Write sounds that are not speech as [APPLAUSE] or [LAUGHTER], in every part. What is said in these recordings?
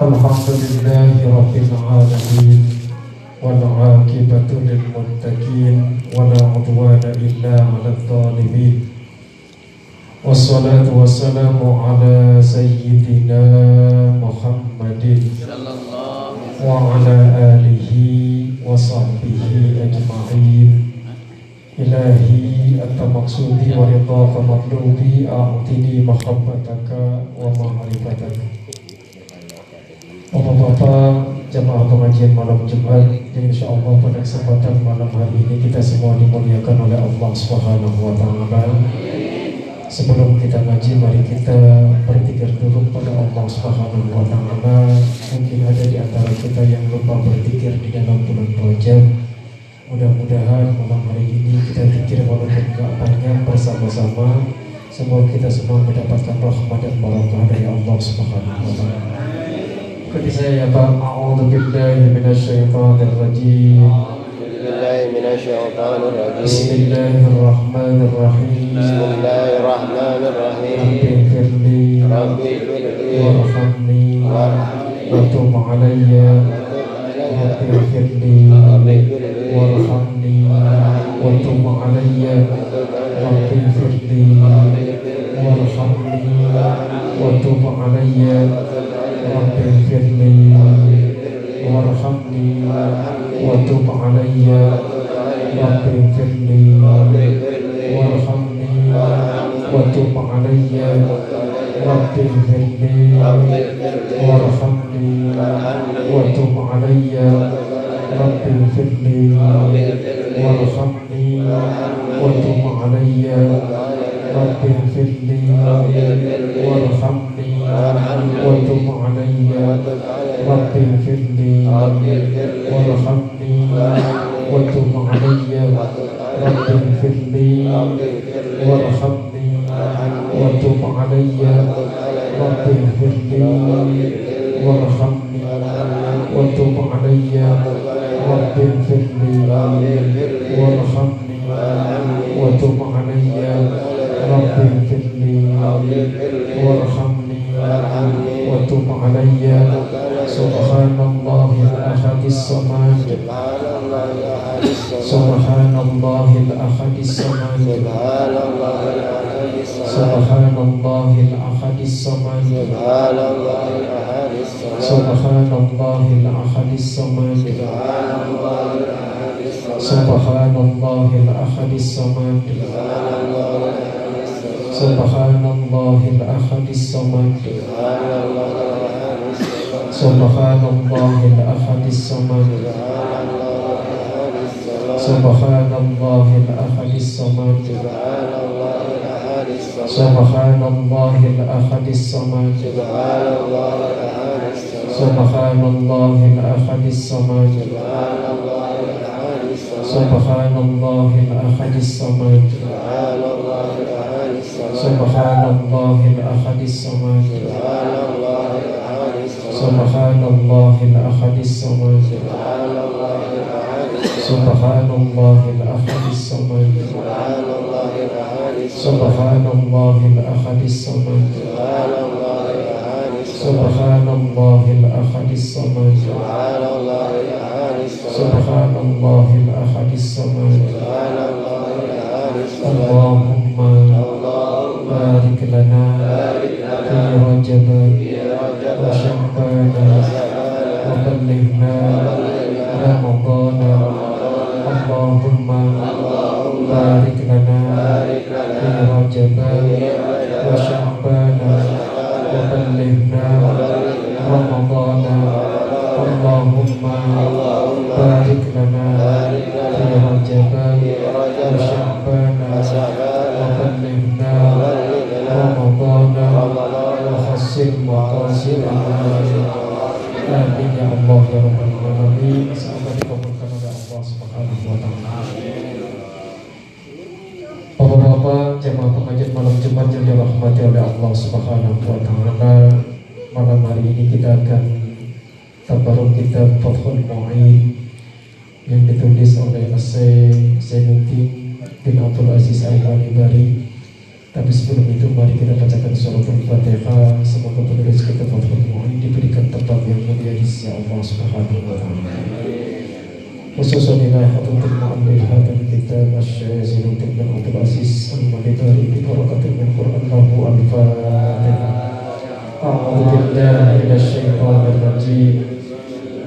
الحمد لله رب العالمين والعاقبة للمتقين ولا عدوان إلا على الظالمين والصلاة والسلام على سيدنا محمد وعلى آله وصحبه أجمعين. إلهي أنت مقصودي ورضاك مطلوبي أعطني محبتك ومعرفتك. Bapak-bapak jemaah pengajian malam Jumat yang insya Allah pada kesempatan malam hari ini kita semua dimuliakan oleh Allah Subhanahu Wa Taala. Sebelum kita ngaji, mari kita berzikir dulu pada Allah Subhanahu Wa Taala. Mungkin ada di antara kita yang lupa berzikir di dalam bulan Rajab. Mudah-mudahan malam hari ini kita zikir walaupun enggak banyak bersama-sama. Semoga kita semua mendapatkan rahmat dan barakah dari Allah Subhanahu Wa Taala. الشيطان أعوذ بالله من الشيطان الرجيم. من الشيطان الرجيم. بسم الله الرحمن الرحيم. بسم الله الرحمن الرحيم. رب اغفر لي وارحمني وتب علي. رب اغفر لي وارحمني وتب علي. رب اغفر لي وارحمني وتب علي. رب اغفر لي وارحمني وتب علي رب اغفر لي وارحمني وتب علي رب اغفر لي وارحمني وتب علي رب اغفر لي وارحمني وتب علي رب اغفر لي وارحمني سبحان الله الأحد الصمد. سبحان الله الأحد الصمد. سبحان الله الأحد الصمد. سبحان الله الأحد الصمد. سبحان الله الأحد الصمد سبحان الله الأحد الصمد سبحان الله الأحد الصمد سبحان الله الأحد الصمد سبحان الله الأحد الصمد سبحان الله الأحد الصمد سبحان الله الأحد الصمد اللهم kitab Fathul Mu'in yang ditulis oleh Syekh Zainuddin bin Abdul Aziz Al-Bari. Tapi sebelum itu mari kita bacakan surat Al-Fatihah. Semoga penulis kita Fathul Mu'in diberikan tempat yang biyadi ya Allah subhanahu wa ta'ala خصوصا إلى حضرة المؤلف هذا الكتاب الشاذل بن عبد العزيز المدداري ببركة من قرآن له الفاتحة أعوذ بالله من الشيطان الرجيم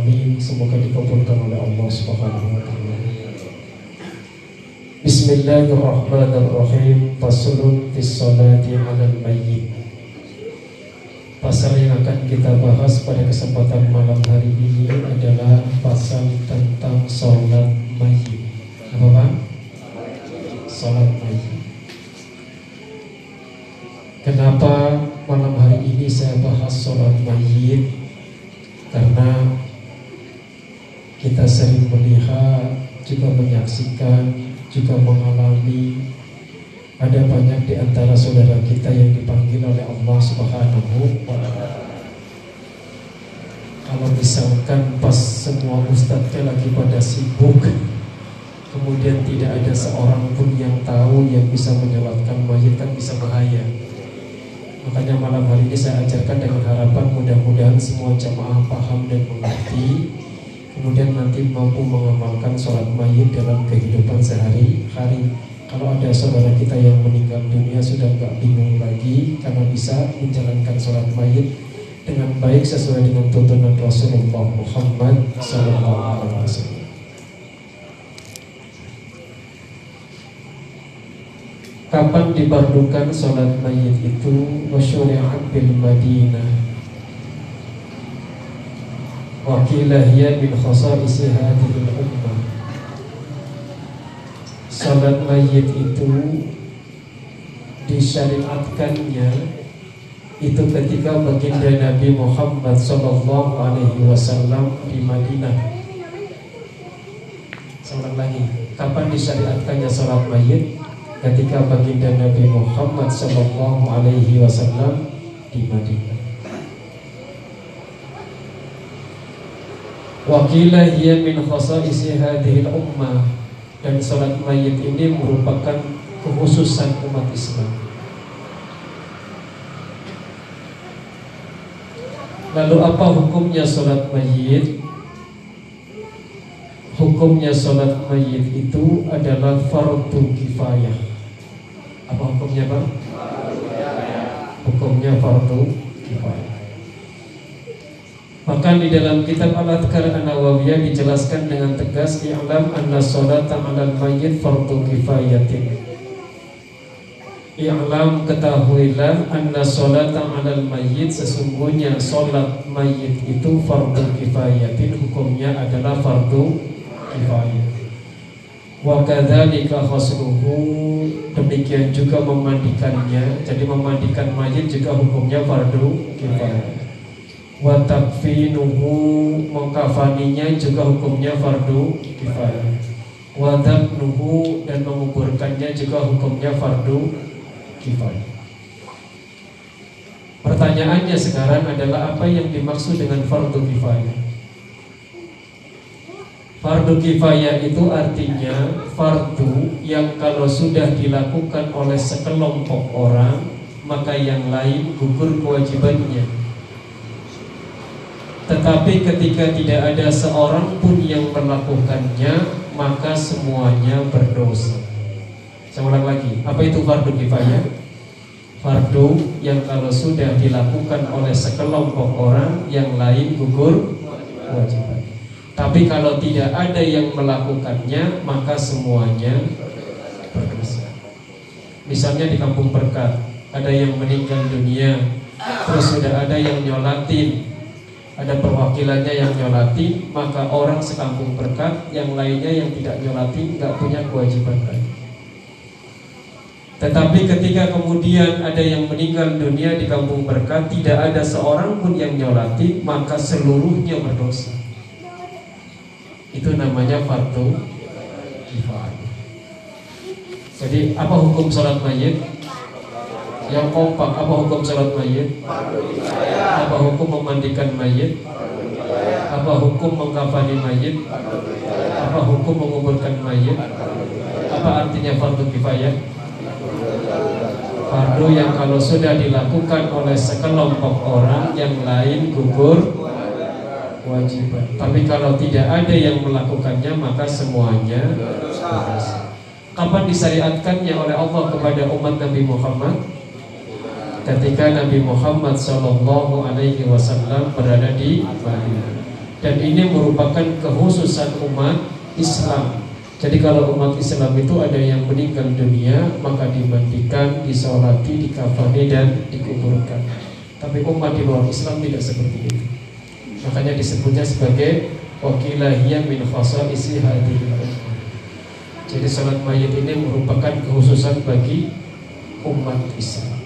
Amin. Semoga dikabulkan oleh Allah Subhanahu wa taala. Bismillahirrahmanirrahim. Faslun fi ala 'alal mayyit. Pasal yang akan kita bahas pada kesempatan malam hari ini adalah pasal tentang sholat mayit. Apa Pak? Sholat mayit. Kenapa malam hari ini saya bahas sholat mayit? Karena sering melihat, juga menyaksikan, juga mengalami. Ada banyak di antara saudara kita yang dipanggil oleh Allah Subhanahu wa taala. Kalau misalkan pas semua ustadznya lagi pada sibuk Kemudian tidak ada seorang pun yang tahu yang bisa menyolatkan mayit kan bisa bahaya. Makanya malam hari ini saya ajarkan dengan harapan mudah-mudahan semua jamaah paham dan mengerti Kemudian nanti mampu mengamalkan sholat mayit dalam kehidupan sehari-hari. Kalau ada saudara kita yang meninggal dunia sudah nggak bingung lagi karena bisa menjalankan sholat mayit dengan baik sesuai dengan tuntunan Rasulullah Muhammad SAW. Kapan dibardukan sholat mayit itu? Wasyuri'at bil Madinah Wakilah hiya min khasa'isi hadhil ummah Salat mayit itu disyariatkannya itu ketika baginda Nabi Muhammad Sallallahu Alaihi Wasallam di Madinah. Salat lagi, kapan disyariatkannya salat mayit? Ketika baginda Nabi Muhammad Sallallahu Alaihi Wasallam di Madinah. Wakilah hiya min khasa'isi hadhil ummah dan sholat mayit ini merupakan kekhususan umat Islam. Lalu apa hukumnya sholat mayit? Hukumnya sholat mayit itu adalah fardu kifayah. Apa hukumnya Pak? Hukumnya fardu kifayah. Maka di dalam kitab Al-Adhkar An-Nawawiyah dijelaskan dengan tegas I'lam anna sholata 'alal mayyit fardu kifayatin. I'lam ketahuilah anna sholata 'alal mayyit sesungguhnya sholat mayit itu fardu kifayatin hukumnya adalah fardu kifayah. Wa kadzalika khasluhu demikian juga memandikannya. Jadi memandikan mayit juga hukumnya fardu kifayah wa takfinuhu mengkafaninya juga hukumnya fardu kifayah. Wa nuhu dan menguburkannya juga hukumnya fardu kifayah. Pertanyaannya sekarang adalah apa yang dimaksud dengan fardu kifayah? Fardu kifayah itu artinya fardu yang kalau sudah dilakukan oleh sekelompok orang maka yang lain gugur kewajibannya tetapi ketika tidak ada seorang pun yang melakukannya Maka semuanya berdosa. Saya ulang lagi Apa itu fardu kifayah? Fardu yang kalau sudah dilakukan oleh sekelompok orang Yang lain gugur kewajiban. Tapi kalau tidak ada yang melakukannya Maka semuanya berdosa. Misalnya di kampung berkat Ada yang meninggal dunia Terus sudah ada yang nyolatin ada perwakilannya yang nyolati maka orang sekampung berkat yang lainnya yang tidak nyolati nggak punya kewajiban lagi tetapi ketika kemudian ada yang meninggal dunia di kampung berkat tidak ada seorang pun yang nyolati maka seluruhnya berdosa itu namanya fardu kifayah. Jadi apa hukum sholat mayit? Yang kompak apa hukum sholat mayit? Apa hukum memandikan mayit? Apa hukum mengkafani mayit? Apa hukum menguburkan mayit? Apa artinya fardu kifayah? Fardu yang kalau sudah dilakukan oleh sekelompok orang yang lain gugur kewajiban. Tapi kalau tidak ada yang melakukannya maka semuanya harus. Kapan disyariatkannya oleh Allah kepada umat Nabi Muhammad? Ketika Nabi Muhammad Shallallahu Alaihi Wasallam berada di Madinah. Dan ini merupakan kekhususan umat Islam. Jadi kalau umat Islam itu ada yang meninggal dunia maka dimandikan, disolati, dikafani dan dikuburkan. Tapi umat di luar Islam tidak seperti itu. Makanya disebutnya sebagai wakilahiyah min isi hadhihi Jadi salat mayit ini merupakan kekhususan bagi umat Islam.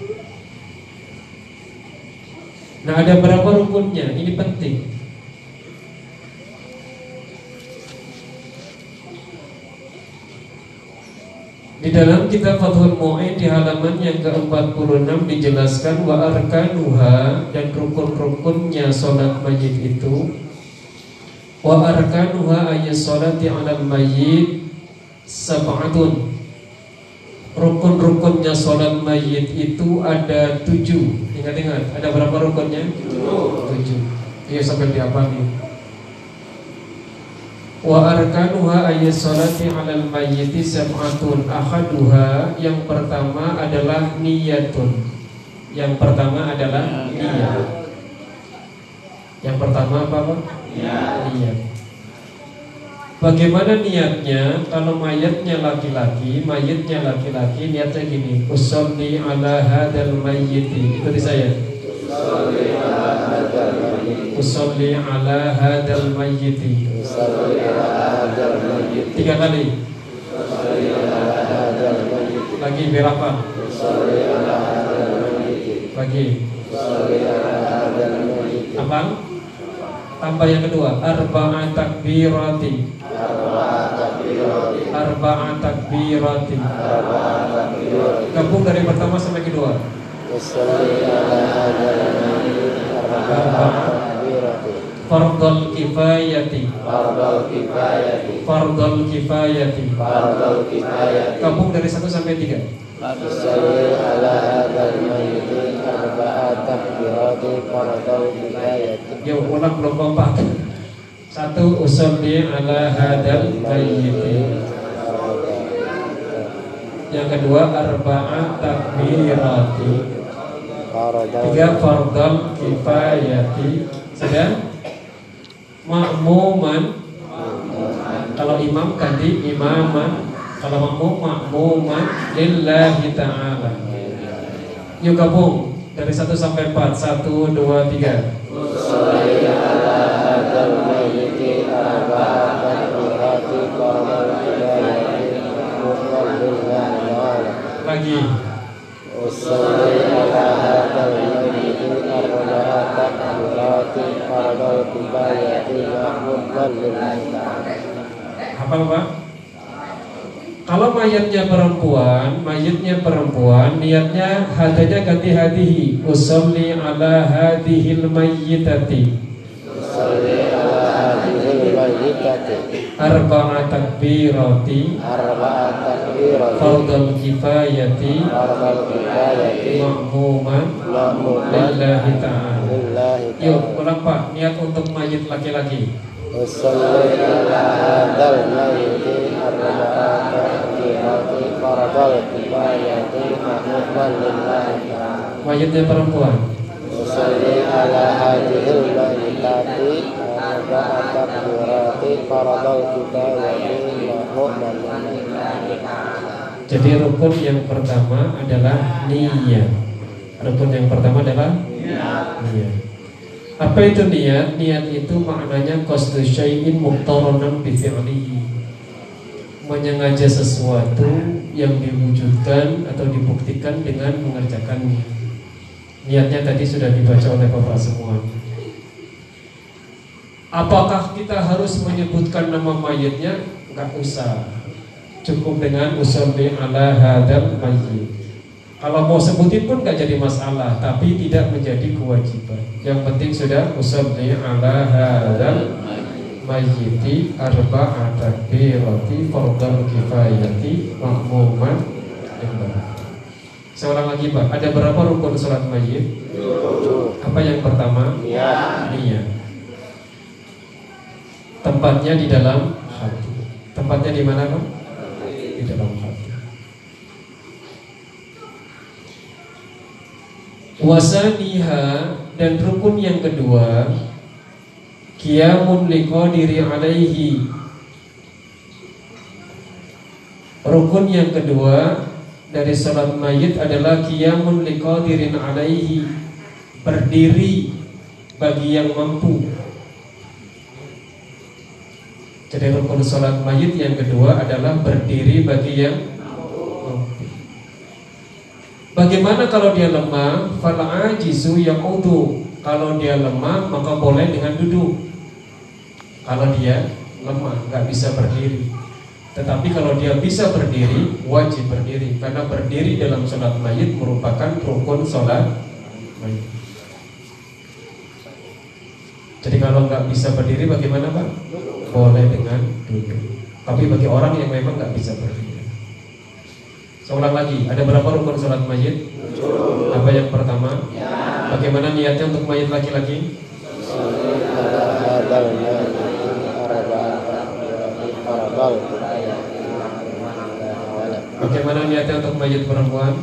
Nah ada berapa rukunnya? Ini penting. Di dalam kitab Fathul Mu'in di halaman yang ke-46 dijelaskan wa arkanuha dan rukun-rukunnya salat mayit itu wa arkanuha ayat salati 'alal mayit sab'atun Rukun-rukunnya salat mayit itu ada tujuh. Ingat-ingat, ada berapa rukunnya? Tujuh. Iya sampai diapa nih Wa arkanuha ayat salati alal mayyiti sab'atun Ahaduha yang pertama adalah niyatun. Yang pertama adalah niat Yang pertama apa Pak? Niat Bagaimana niatnya? Kalau mayatnya laki-laki, mayatnya laki-laki, niatnya gini Usolli ala hadal mayyiti Ikuti saya Usolli ala hadal mayyiti Tiga kali Lagi berapa? Lagi Apa? Tambah yang kedua Arba'at takbirati Arba'at takbirati Gabung dari pertama sampai kedua. Arba'at Fardal kifayati Fardal kifayati Fardal kifayati Fardal kifayati Kampung dari satu sampai tiga. Usalli ala hadal mayyiti arba'at takbirati fardal kifayati Yuk ulang belum kompak Satu usalli ala hadal mayyiti Yang kedua arba'at takbirati Tiga fardal kifayati. Sudah? makmuman. Kalau imam ganti imaman. Kalau makmum makmuman. Lillahi ta'ala. Yuk gabung dari 1 sampai 4 1, 2, 3 apa Pak? Kalau mayatnya perempuan, mayatnya perempuan, niatnya hadanya ganti hadihi. Usolli ala hadihil mayyitati. Usolli ala hadihil mayyitati. Arba'a takbirati. Arba'a takbirati. Fardal kifayati. Fardal kifayati. Ma'muman. Ma'muman. Lillahi ta'ala. Yuk, Pak, niat untuk mayit laki-laki. Mayitnya perempuan. Jadi rukun yang pertama adalah niat. Rukun yang pertama adalah niat. Apa itu niat? Niat itu maknanya qasdu syai'in muqtaranan bi fi'lihi. Menyengaja sesuatu yang diwujudkan atau dibuktikan dengan mengerjakannya. Niatnya tadi sudah dibaca oleh Bapak semua. Apakah kita harus menyebutkan nama mayitnya? Enggak usah. Cukup dengan usolli ala hadal mayyit. Kalau mau sebutin pun nggak jadi masalah, tapi tidak menjadi kewajiban. Yang penting sudah usolli ala hadal mayyiti arba'at takbirati fardal kifayati makmuman Seorang lagi Pak, ada berapa rukun sholat mayit? Apa yang pertama? Niat. Tempatnya di dalam hati. Tempatnya di mana Pak? Di dalam hati. Wasaniha dan rukun yang kedua Kiamun diri alaihi Rukun yang kedua dari salat mayit adalah kiamun liqadirin alaihi berdiri bagi yang mampu jadi rukun sholat mayit yang kedua adalah berdiri bagi yang. Bagaimana kalau dia lemah? Fala ajizu yaqudu. Kalau dia lemah maka boleh dengan duduk. Kalau dia lemah nggak bisa berdiri. Tetapi kalau dia bisa berdiri wajib berdiri karena berdiri dalam sholat mayit merupakan rukun sholat. Jadi kalau nggak bisa berdiri bagaimana pak? Boleh dengan duduk. Tapi bagi orang yang memang nggak bisa berdiri. Seorang lagi, ada berapa rukun sholat mayit? Apa yang pertama? Bagaimana niatnya untuk mayit laki-laki? Bagaimana niatnya untuk mayit perempuan?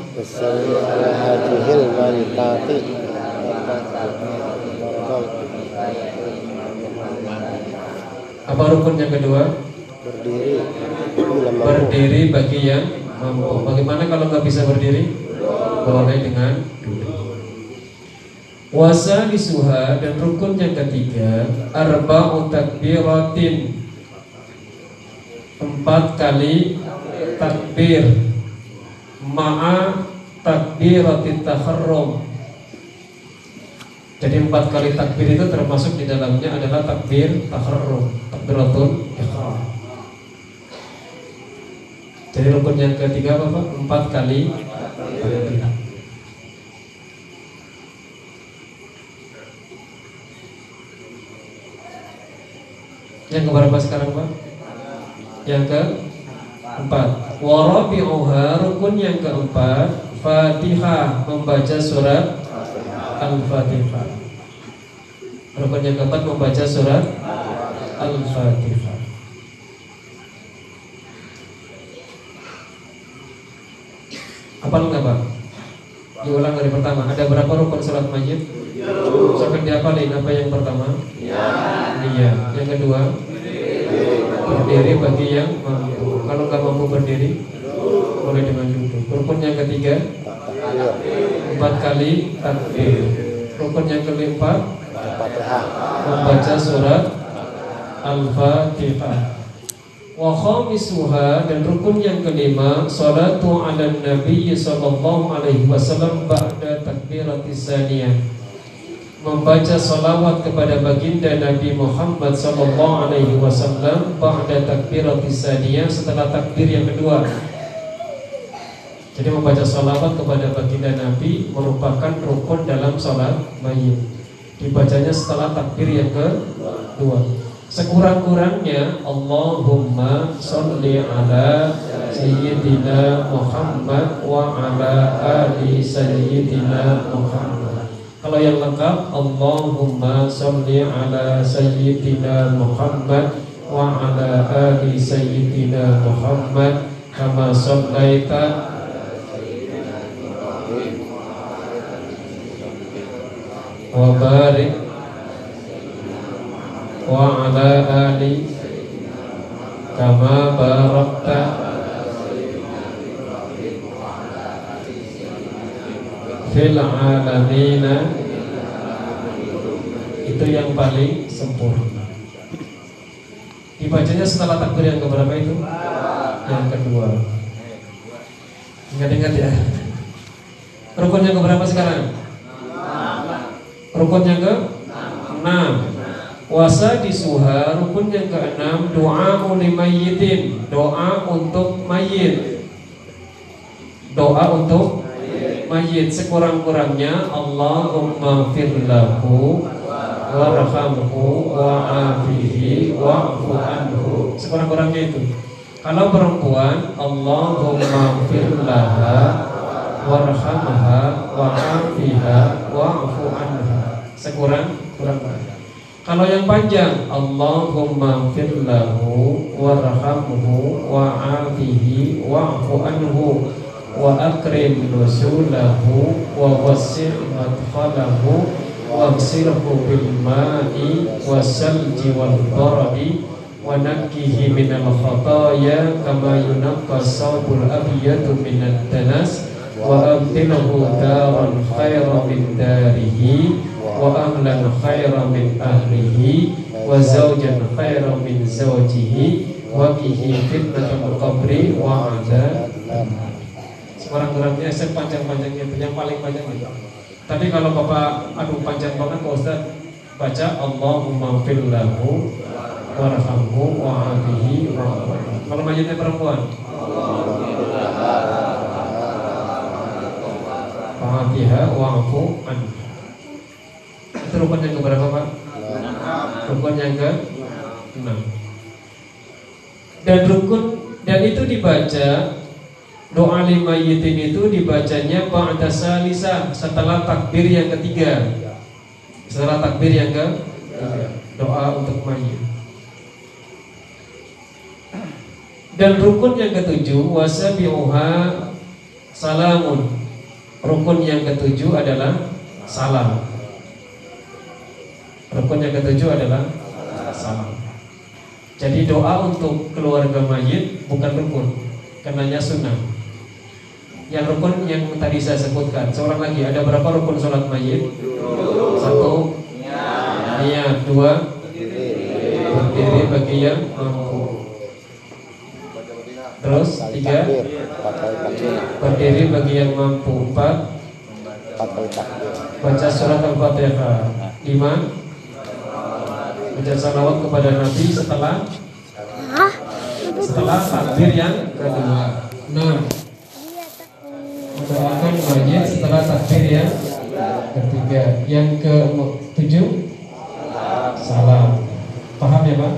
Apa rukun yang kedua? Berdiri. Berdiri bagi yang mampu. Bagaimana kalau nggak bisa berdiri? Boleh dengan duduk. Wasa disuha dan rukun yang ketiga arba'u takbiratin empat kali takbir ma'a takbiratit taharrum jadi empat kali takbir itu termasuk di dalamnya adalah takbir taharrum, takbiratul ihram. Jadi rukun yang ketiga apa Pak? Empat kali. Yang keberapa sekarang Pak? Yang ke empat. Warabi'uha rukun yang keempat Fatihah membaca surat Al-Fatihah. Rukun yang keempat membaca surat Al-Fatihah. Apa enggak Pak? Diulang dari pertama. Ada berapa rukun salat mayit? Sampai diapalin apa yang pertama? Iya. Yang kedua? Berdiri bagi yang mampu. Kalau nggak mampu berdiri, boleh dengan duduk. Rukun yang ketiga? Empat kali takbir. Rukun yang keempat? Membaca surat Al-Fatihah. Wa khamisuha dan rukun yang kelima salatu ala nabi sallallahu alaihi wasallam ba'da takbiratis saniyah. Membaca salawat kepada baginda Nabi Muhammad sallallahu alaihi wasallam ba'da takbiratis saniyah setelah takbir yang kedua. Jadi membaca salawat kepada baginda Nabi merupakan rukun dalam salat mayit dibacanya setelah takbir yang kedua Sekurang-kurangnya Allahumma salli ala Sayyidina Muhammad wa ala ali Sayyidina Muhammad. Kalau yang lengkap Allahumma salli ala Sayyidina Muhammad wa ala ali Sayyidina Muhammad Kama sallaita wa barik ala ali kama barakta fil alamina itu yang paling sempurna. Dibacanya setelah takbir yang keberapa itu? Yang kedua. Ingat-ingat ya. Rukun yang keberapa sekarang? Rukun yang ke? Enam Wasa disuha rukun yang keenam doa mayyitin. Doa untuk mayit. Doa untuk mayit. Sekurang-kurangnya Allahumma firlahu warhamhu wa'afihi wa'fu anhu. Sekurang-kurangnya itu. Kalau perempuan Allahumma firlaha warhamha wa'afiha wa'fu anha sekurang kurang kalau yang panjang Allahumma firlahu warhamhu wa'afihi wa'fu anhu wa akrim nusulahu wa wasi' madkhalahu waghsilhu bil ma'i wasalji wal baradi wa nakkihi minal khataya kama yunaqqa sawbul abyadu minad danas darihi wa ahlan khairan min ahlihi wa zawjan khairan min zawjihi wa bihi fitnatul qabri wa adab sekurang-kurangnya sepanjang-panjangnya yang paling panjang itu. Tapi kalau bapak aduh panjang banget Pak Ustaz. Baca Allahumma fillahu warhamhu wa'afihi wa kalau mayatnya perempuan Fatiha wa'fu anha itu rukun yang keberapa Pak? Rukun yang ke enam. Dan rukun dan itu dibaca doa lima yitin itu dibacanya ba'da salisa setelah takbir yang ketiga. Setelah takbir yang ke doa untuk mayit. Dan rukun yang ketujuh wasabi'uha salamun. Rukun yang ketujuh adalah salam. Rukun yang ketujuh adalah salam. Jadi doa untuk keluarga mayit bukan rukun, karenanya sunnah. Yang rukun yang tadi saya sebutkan, seorang lagi ada berapa rukun sholat mayit? Satu, niat. Dua, berdiri bagi yang mampu. Terus tiga, berdiri bagi yang mampu. Empat, baca surat al-fatihah. Lima, baca salawat kepada Nabi setelah setelah takbir yang kedua. Enam. Mendoakan mayit setelah takbir yang ketiga. Yang ke tujuh salam. Paham ya Pak?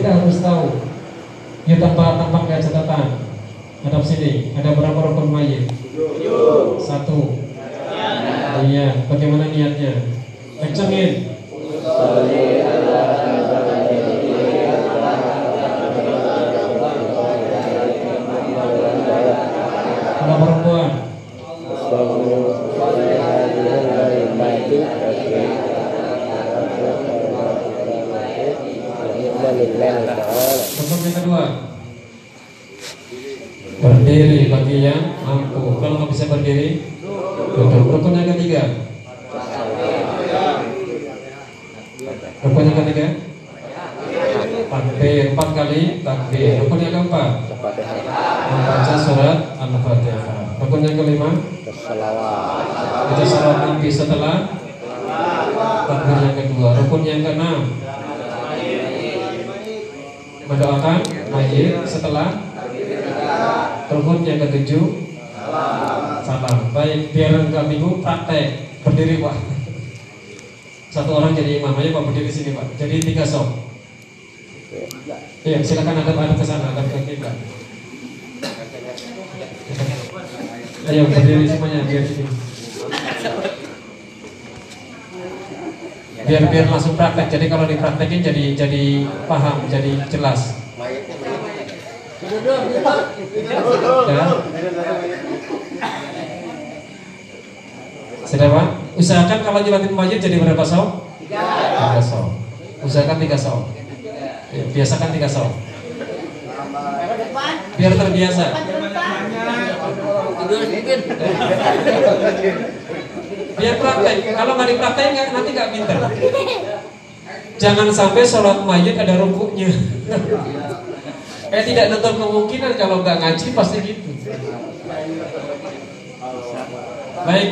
Kita harus tahu. Ya tanpa tanpa nggak catatan. Hadap sini. Ada berapa rukun mayit? Satu. Iya. Bagaimana niatnya? kencengin kalau perempuan Rukun yang kedua Berdiri bagi yang mampu Kalau nggak bisa berdiri Duduk Rukun yang ketiga Rukun yang ketiga Takbir empat kali takbir Rukun yang keempat Membaca surat Al-Fatihah Rukun yang kelima Baca salat Nabi setelah Takbir yang kedua Rukun yang keenam Mendoakan mayit setelah Rukun yang ketujuh Salam Baik biar enggak bingung praktek Berdiri Pak satu orang jadi imam aja Pak berdiri sini Pak. Jadi tiga sok. Iya, silakan ada ada ke sana, ada ke kita. Ayo berdiri semuanya biar. Biar biar langsung praktek. Jadi kalau dipraktekin jadi jadi paham, jadi jelas. Ya. Sudah Pak? Usahakan kalau nyolatin wajib jadi berapa saw? Tiga saw. Usahakan tiga saw. Ya, biasakan tiga saw. Biar terbiasa. Biar praktek. Kalau nggak dipraktekin nanti nggak pinter. Jangan sampai sholat mayit ada rukuknya. eh tidak nonton kemungkinan kalau nggak ngaji pasti gitu. Baik,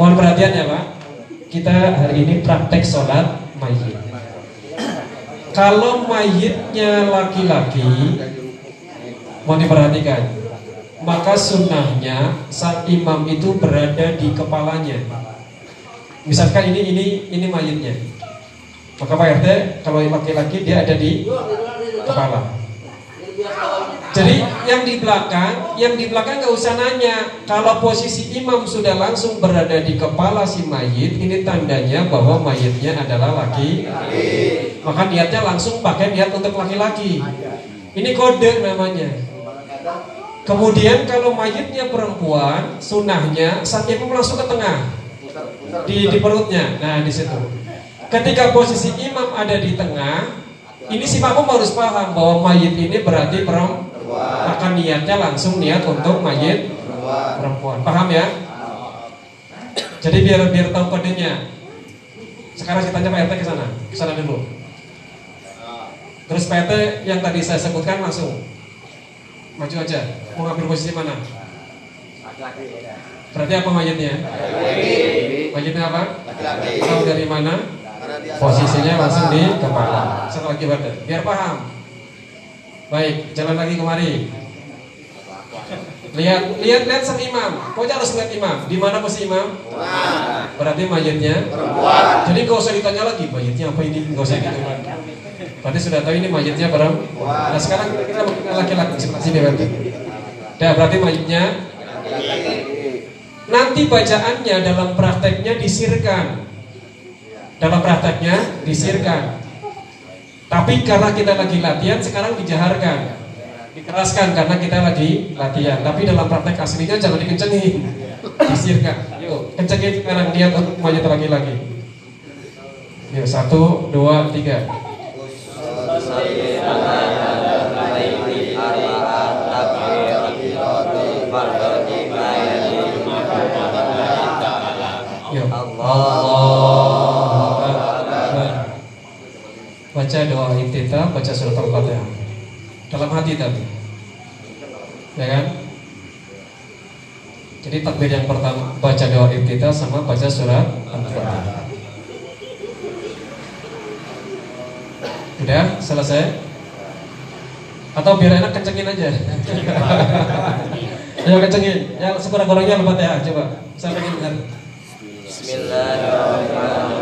Mohon perhatian ya Pak. kita hari ini praktek sholat mayit. Kalau mayitnya laki-laki, mau diperhatikan, maka sunnahnya saat imam itu berada di kepalanya. Misalkan ini ini ini mayitnya, maka Pak RT kalau laki-laki dia ada di kepala. Jadi yang di belakang, yang di belakang nggak usah nanya. Kalau posisi imam sudah langsung berada di kepala si mayit, ini tandanya bahwa mayitnya adalah laki. Maka niatnya langsung pakai niat untuk laki-laki. Ini kode namanya. Kemudian kalau mayitnya perempuan, sunahnya saat imam langsung ke tengah di, di perutnya. Nah di situ. Ketika posisi imam ada di tengah, ini si makmum harus paham bahwa mayit ini berarti perempuan maka niatnya langsung niat untuk mayit perempuan. Paham ya? Jadi biar biar tahu kodenya. Sekarang kita tanya Pak RT ke sana, ke sana dulu. Terus RT yang tadi saya sebutkan langsung maju aja. Mau ngambil posisi mana? Berarti apa mayitnya? Mayitnya apa? Tahu dari mana? Posisinya langsung di kepala. Satu lagi biar paham. Baik, jalan lagi kemari. Lihat, lihat, lihat sang imam. Pokoknya harus lihat imam. Di mana posisi imam? Berarti mayatnya perempuan. Jadi nggak usah ditanya lagi mayatnya apa ini, nggak usah gitu Berarti sudah tahu ini mayatnya perempuan. Nah sekarang kita laki-laki sebelah sini berarti. Dah berarti mayatnya nanti bacaannya dalam prakteknya disirkan. Dalam prakteknya disirkan. Tapi karena kita lagi latihan sekarang dijaharkan. Dikeraskan karena kita lagi latihan. Tapi dalam praktek aslinya jangan dikencengin. Disirkan. Yuk kencengin sekarang. Niat untuk maju lagi-lagi Yuk satu, dua, tiga baca doa iftitah, baca surat Al-Fatihah. Dalam hati tapi. Ya kan? Jadi takbir yang pertama baca doa iftitah sama baca surat Al-Fatihah. Udah selesai? Atau biar enak kencengin aja. [LAUGHS] Ayo kencengin. Yang sekurang-kurangnya Al-Fatihah coba. Saya pengen dengar. Bismillahirrahmanirrahim.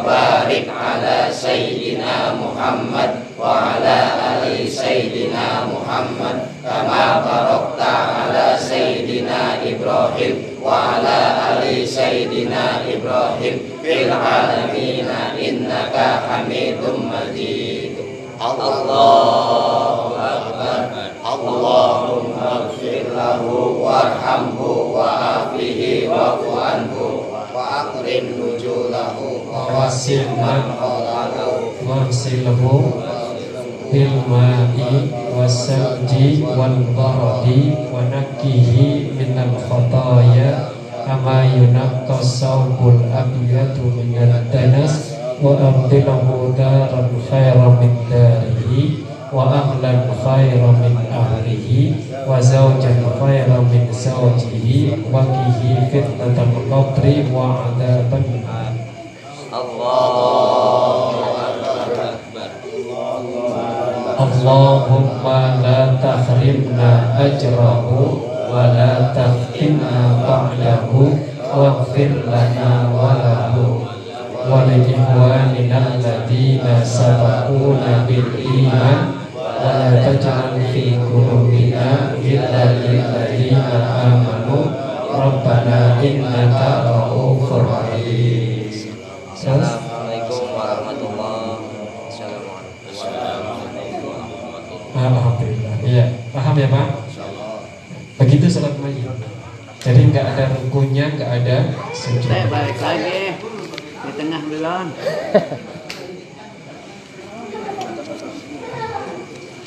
Ibrahim Wa barik ala Sayyidina Muhammad Wa ala ali Sayyidina Muhammad Kama barakta ala Sayyidina Ibrahim Wa ala ali Sayyidina Ibrahim Fil alamina innaka hamidum majid Allahu Akbar Allahumma gfir lahu warhamhu wa'afihi wa'fu anhu wa akrim nujulahu wa wasil man Wahsilhu bil ma'i wasalji wal baradi wa nakkihi minal khataya kama yunaqqa sawbul abyadu minad danas wa abdilahu daran khairan min darihi wa ahlan khairan min ahlihi wa zawjan khairan min zawjihi wa kihi fitnatal qabri wa adaban Allahumma la tahrimna ajrahu wa la taftinna ba'dahu waghfir lana wa lahu wa li ikhwanina alladziina sabaquna bil iman wa la taj'al fi kurubina illa lilladziina amanu rabbana innaka ra'ufur rahim. Salam. Jadi nggak ada rukunnya, nggak ada sujud. Saya balik lagi di tengah belon.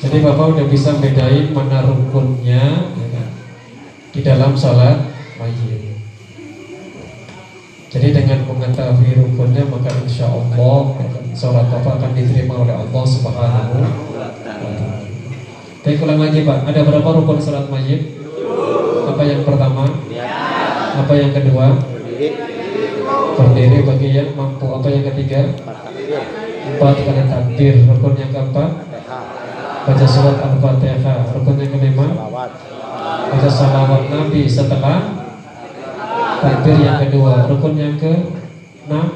Jadi Bapak udah bisa bedain mana rukunnya ya kan, di dalam sholat mayit. Jadi dengan mengetahui rukunnya maka insya Allah ya kan, sholat Bapak akan diterima oleh Allah Subhanahu wa Ta'ala. Baik ulang lagi Pak, ada berapa rukun sholat mayit? Apa yang pertama? Apa yang kedua? Berdiri bagi yang mampu. Apa yang ketiga? Empat kali takbir. Rukun yang keempat? Baca surat Al-Fatihah. Rukun yang kelima? Baca salawat Nabi setelah takbir yang kedua. Rukun yang ke enam?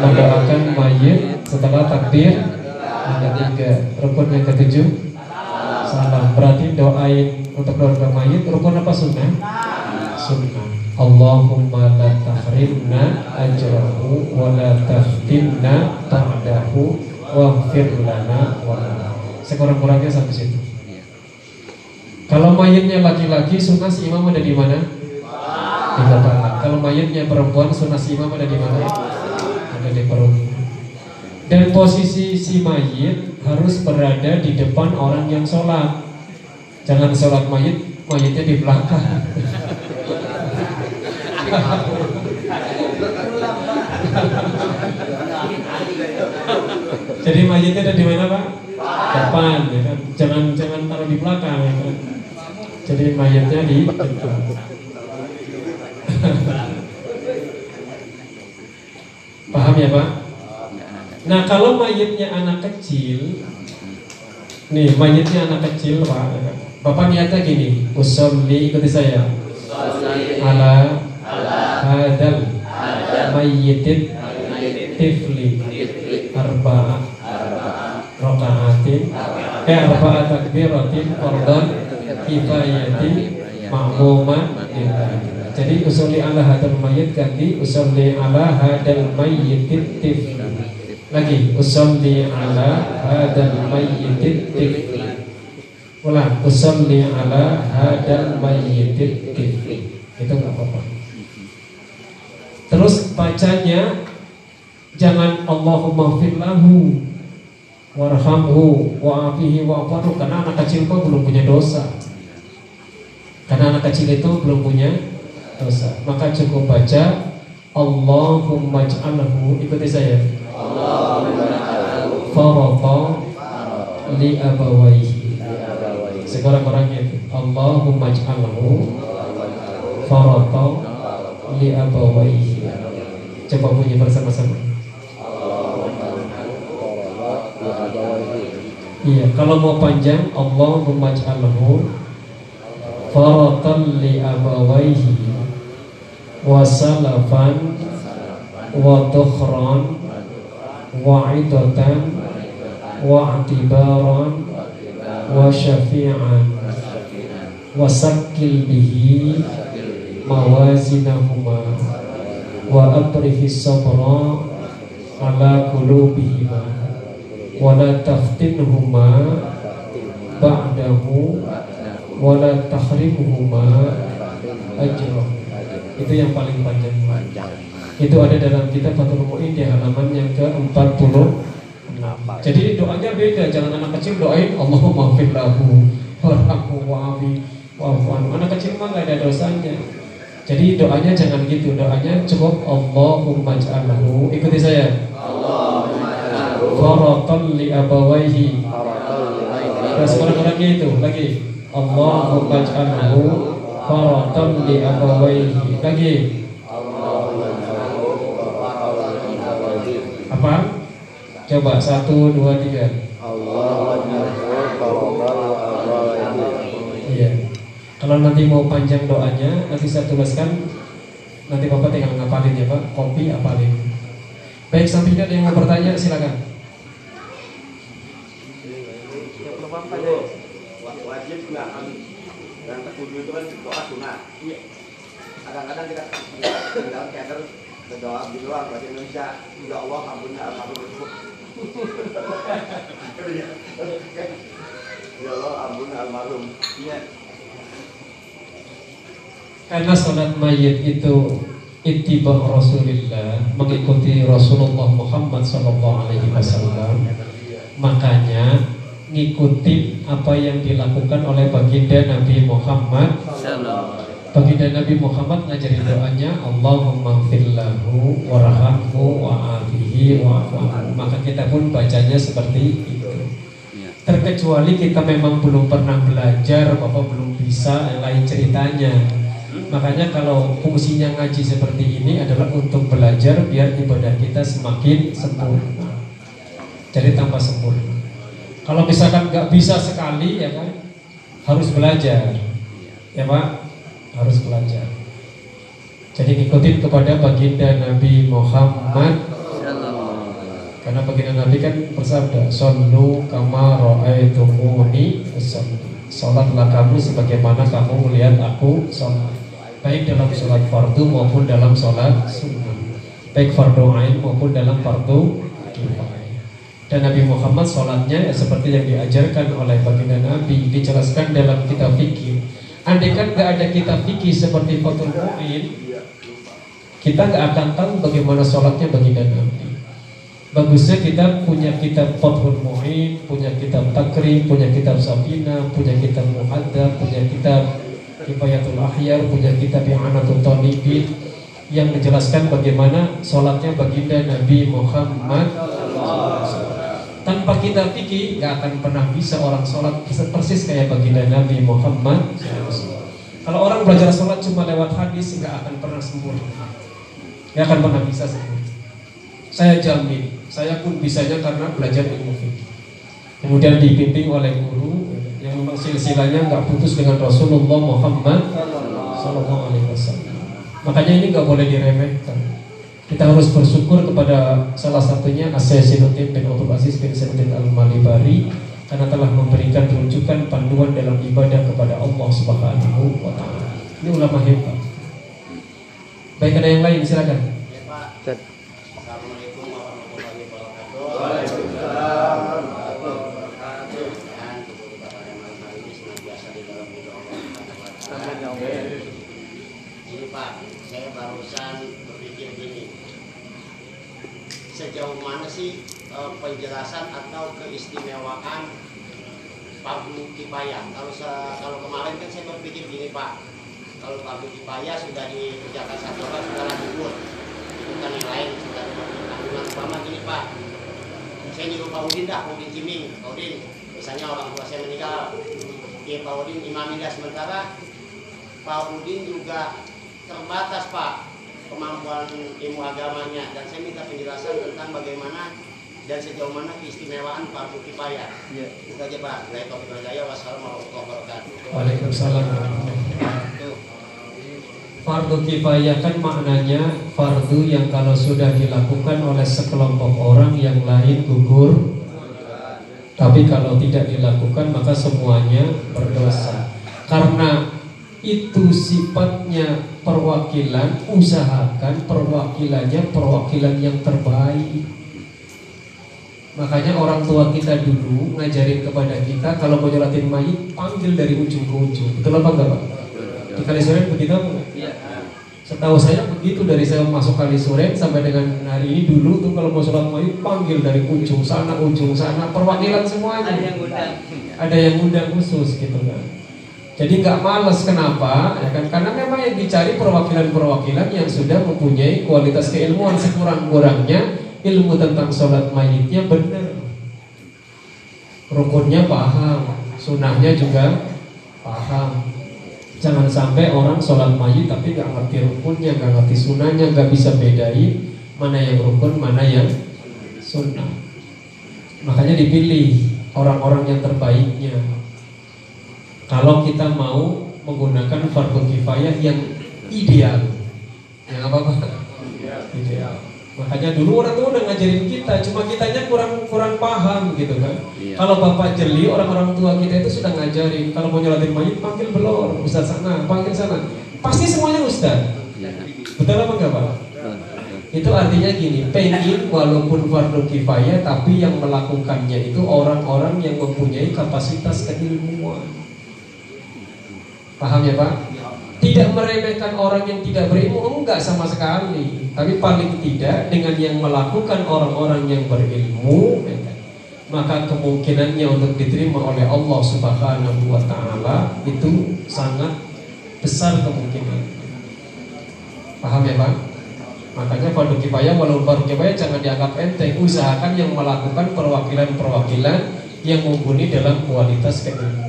Mendoakan mayit setelah takbir yang ketiga. Rukun yang ketujuh? Salam. Berarti doain untuk keluarga mayit. Rukun apa sunnah? Sunnah. Allahumma la tahrimna ajrahu wa la taftinna ta'dahu waghfir lana wa. Sekurang-kurangnya sampai situ. Kalau mayitnya laki-laki, sunnah si imam ada di mana? Di belakang. Kalau mayitnya perempuan, sunnah si imam ada di mana? Ada di perut. Dan posisi si mayit harus berada di depan orang yang sholat. Jangan sholat mayit, mayitnya di belakang. Jadi mayitnya ada di mana pak? Depan, ya kan? Jangan jangan taruh di belakang. Ya kan? Jadi mayitnya di depan. [LAUGHS] Paham ya pak? Nah kalau mayitnya anak kecil, nih mayitnya anak kecil pak, ya kan? bapak niatnya gini, usolli ikuti saya, ala hadal mayyitin. Tifli. Arba'a. Rakaatin eh arba'a takbiratin. Fardhan kifayatin. Ma'muman. Jadi usolli ala hadal mayyit ganti. Usolli ala hadal mayyitin tifli. Lagi. Usolli ala hadal mayyitin tifli. Ulang. Usolli ala hadal mayyitin tifli. Itu nggak apa-apa terus bacanya jangan Allahumma firlahu warhamhu wa'afihi wa'afaru karena anak kecil kok belum punya dosa. Karena anak kecil itu belum punya dosa. Maka cukup baca Allahumma ja'alhu ikuti saya. Farata li abawaihi. Sekarang-orangnya itu Allahumma ja'alhu farata li abawaihi coba bunyi bersama-sama. Iya, kalau mau panjang Allahumma ja'alhu faratan li abawaihi wa salafan wa tukhran wa idatan wa atibaran wa syafi'an wa sakil bihi mawazinahuma wa abrihi sabra ala qulubihima wala taftinhuma ba'dahu wala tahrimuhuma ajrah itu yang paling panjang. Itu ada dalam kitab Fathul Mu'in di halaman yang ke-40 jadi doanya beda. Jangan anak kecil doain Allahumma fir lahu warhamhu wa'afi wa'fu anhu anak kecil mah gak ada dosanya jadi doanya jangan gitu doanya cukup Allahumma ja'alhu. Ikuti saya. Faratan li abawaihi. Terus orang-orangnya itu lagi. Allahumma ja'alhu faratan li abawaihi. Lagi. Apa? Coba satu, dua, tiga Kalau nanti mau panjang doanya Nanti saya tuliskan Nanti Bapak tinggal ngapalin ya Pak. Kopi apalin. Baik, sampingnya ada yang mau bertanya silakan. wajib nggak dan terkudu itu kan doa sunnah iya. Kadang-kadang kita tinggal kader berdoa di luar bahasa Indonesia ya Allah ampun almarhum ya Allah ampun almarhum. Iya Karena sholat mayit itu itibah Rasulullah mengikuti Rasulullah Muhammad Sallallahu Alaihi Wasallam, makanya ngikuti apa yang dilakukan oleh baginda Nabi Muhammad. Baginda Nabi Muhammad ngajarin doanya Allahumma fillahu warhamhu wa'afihi wa'afu Maka kita pun bacanya seperti itu. Terkecuali kita memang belum pernah belajar Bapak belum bisa lain ceritanya Makanya kalau fungsinya ngaji seperti ini adalah untuk belajar biar ibadah kita semakin sempurna. Jadi tambah sempurna. Kalau misalkan nggak bisa sekali ya kan harus belajar, ya pak harus belajar. Jadi ikutin kepada baginda Nabi Muhammad karena baginda Nabi kan bersabda Sallu kama ra'aitumuni Salatlah kamu sebagaimana kamu melihat aku salat baik dalam sholat fardu maupun dalam sholat sunnah. Baik fardu ain maupun dalam fardu dan Nabi Muhammad sholatnya ya seperti yang diajarkan oleh baginda Nabi dijelaskan dalam kitab fikih. Andai kan gak ada kitab fikih seperti Fathul Mu'in kita gak akan tahu bagaimana sholatnya baginda Nabi. Bagusnya kita punya kitab Fathul Mu'in punya kitab Takrim punya kitab Safina punya kitab Muhaddab punya kitab Kifayatul Ahyar punya kitab yang Anatul Talibin yang menjelaskan bagaimana sholatnya baginda Nabi Muhammad tanpa kita fikih nggak akan pernah bisa orang sholat persis kayak baginda Nabi Muhammad kalau orang belajar sholat cuma lewat hadis nggak akan pernah sempurna. Nggak akan pernah bisa sempurna. Saya jamin saya pun bisanya karena belajar ilmu fikih kemudian dibimbing oleh guru memang silsilahnya nggak putus dengan Rasulullah Muhammad Sallallahu Alaihi Wasallam. Makanya ini nggak boleh diremehkan. Kita harus bersyukur kepada salah satunya Asyasinuddin bin Abdul Aziz bin Sayyidin Al-Malibari karena telah memberikan rujukan panduan dalam ibadah kepada Allah Subhanahu wa taala. Ini ulama hebat. Baik ada yang lain silakan. Ya Pak. Assalamualaikum warahmatullahi wabarakatuh. Waalaikumsalam. Ini Pak, berpikir gini. Sejauh mana sih eh, penjelasan atau keistimewaan Fardu Kifayah Kalau kalau kemarin kan saya berpikir gini Pak. Kalau Fardu Kifayah sudah dikerjakan satu orang sudah Itu kan yang lain sudah tanggungan sama gini Pak. Saya nyuruh Pak Udin dah, Pak Udin Ciming. Pak Udin, misalnya orang tua saya meninggal. Ya Pak Udin imamin dah sementara. Pak Udin juga terbatas Pak kemampuan ilmu agamanya dan saya minta penjelasan tentang bagaimana dan sejauh mana keistimewaan fardu kifayah. Iya. Itu aja Pak. Dari topik Rajaya. Wassalamualaikum warahmatullahi wabarakatuh. Waalaikumsalam. Fardu kifayah kan maknanya fardu yang kalau sudah dilakukan oleh sekelompok orang yang lain gugur Tapi kalau tidak dilakukan maka semuanya berdosa Karena itu sifatnya perwakilan Usahakan perwakilannya perwakilan yang terbaik Makanya orang tua kita dulu ngajarin kepada kita Kalau mau nyolatin mayit panggil dari ujung ke ujung Betul apa enggak Pak? Di Kalisuren begitu apa enggak? Iya. Setahu saya begitu dari saya masuk Kalisuren sampai dengan hari ini dulu tuh kalau mau sholat mayit panggil dari ujung sana ujung sana perwakilan semuanya. Ada yang undang. Ada yang undang khusus gitu kan. Jadi nggak males kenapa? Ya kan karena memang yang dicari perwakilan-perwakilan yang sudah mempunyai kualitas keilmuan sekurang-kurangnya ilmu tentang sholat mayitnya benar. Rukunnya paham, sunahnya juga paham. Jangan sampai orang sholat mayit tapi nggak ngerti rukunnya, nggak ngerti sunahnya, nggak bisa bedain mana yang rukun, mana yang sunnah. Makanya dipilih orang-orang yang terbaiknya. Kalau kita mau menggunakan fardu kifayah yang ideal, yang apa pak? Ideal. Makanya dulu orang tua udah ngajarin kita, cuma kitanya kurang kurang paham gitu kan. Iya. Kalau bapak jeli, orang-orang tua kita itu sudah ngajarin. Kalau mau nyolatin mayit, panggil belor, ustaz sana, panggil sana. Pasti semuanya ustaz. Iya. Betul apa enggak pak? Itu artinya gini, pengen walaupun fardu kifayah, tapi yang melakukannya itu orang-orang yang mempunyai kapasitas keilmuan. Paham ya pak? Tidak meremehkan orang yang tidak berilmu, enggak sama sekali. Tapi paling tidak dengan yang melakukan orang-orang yang berilmu, maka kemungkinannya untuk diterima oleh Allah Subhanahu wa taala itu sangat besar kemungkinan. Paham ya, Pak? Makanya fardu kifayah walau fardu kifayah jangan dianggap enteng. Usahakan yang melakukan perwakilan-perwakilan yang mumpuni dalam kualitas keilmuan.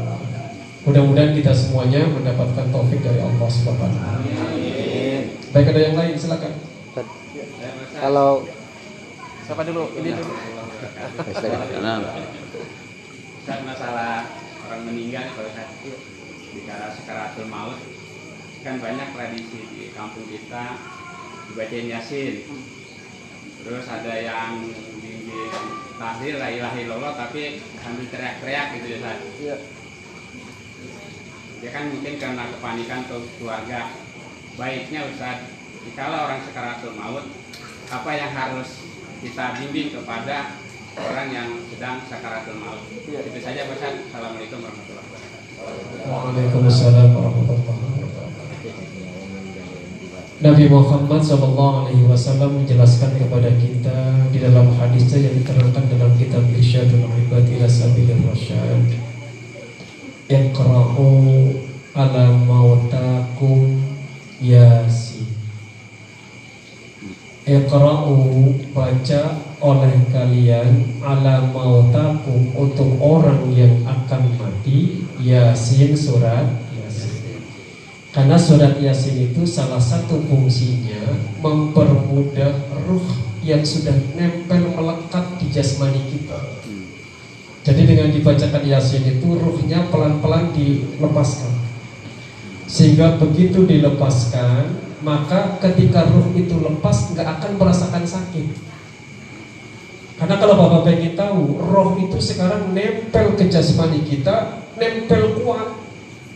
Mudah-mudahan kita semuanya mendapatkan taufik dari Allah Subhanahu wa taala. Baik ada yang lain silakan. Kalau siapa dulu? Ini dulu. Karena masalah orang meninggal kalau saya bicara sekaratul maut kan banyak tradisi di kampung kita dibacain yasin terus ada yang bimbing tahlil la ilaha illallah tapi sambil teriak-teriak gitu ya Ustaz. Iya. Dia kan mungkin karena kepanikan ke keluarga. Baiknya Ustaz jikalau orang sekaratul maut apa yang harus kita bimbing kepada orang yang sedang sakaratul maut? Itu saja Ustaz. Assalamualaikum warahmatullahi wabarakatuh. Waalaikumsalam warahmatullahi wabarakatuh. Nabi Muhammad SAW menjelaskan kepada kita di dalam hadisnya yang diterangkan dalam kitab Irsyadul Ibad ila Sabilir Rasyad. Iqra'u ala mautakum yasin. Iqra'u baca oleh kalian ala mautakum untuk orang yang akan mati Yasin surat Yasin. Karena surat Yasin itu salah satu fungsinya mempermudah ruh yang sudah nempel melekat di jasmani kita. Jadi dengan dibacakan Yasin itu ruhnya pelan-pelan dilepaskan. Sehingga begitu dilepaskan, maka ketika ruh itu lepas nggak akan merasakan sakit. Karena kalau Bapak pengen tahu, roh itu sekarang nempel ke jasmani kita, nempel kuat.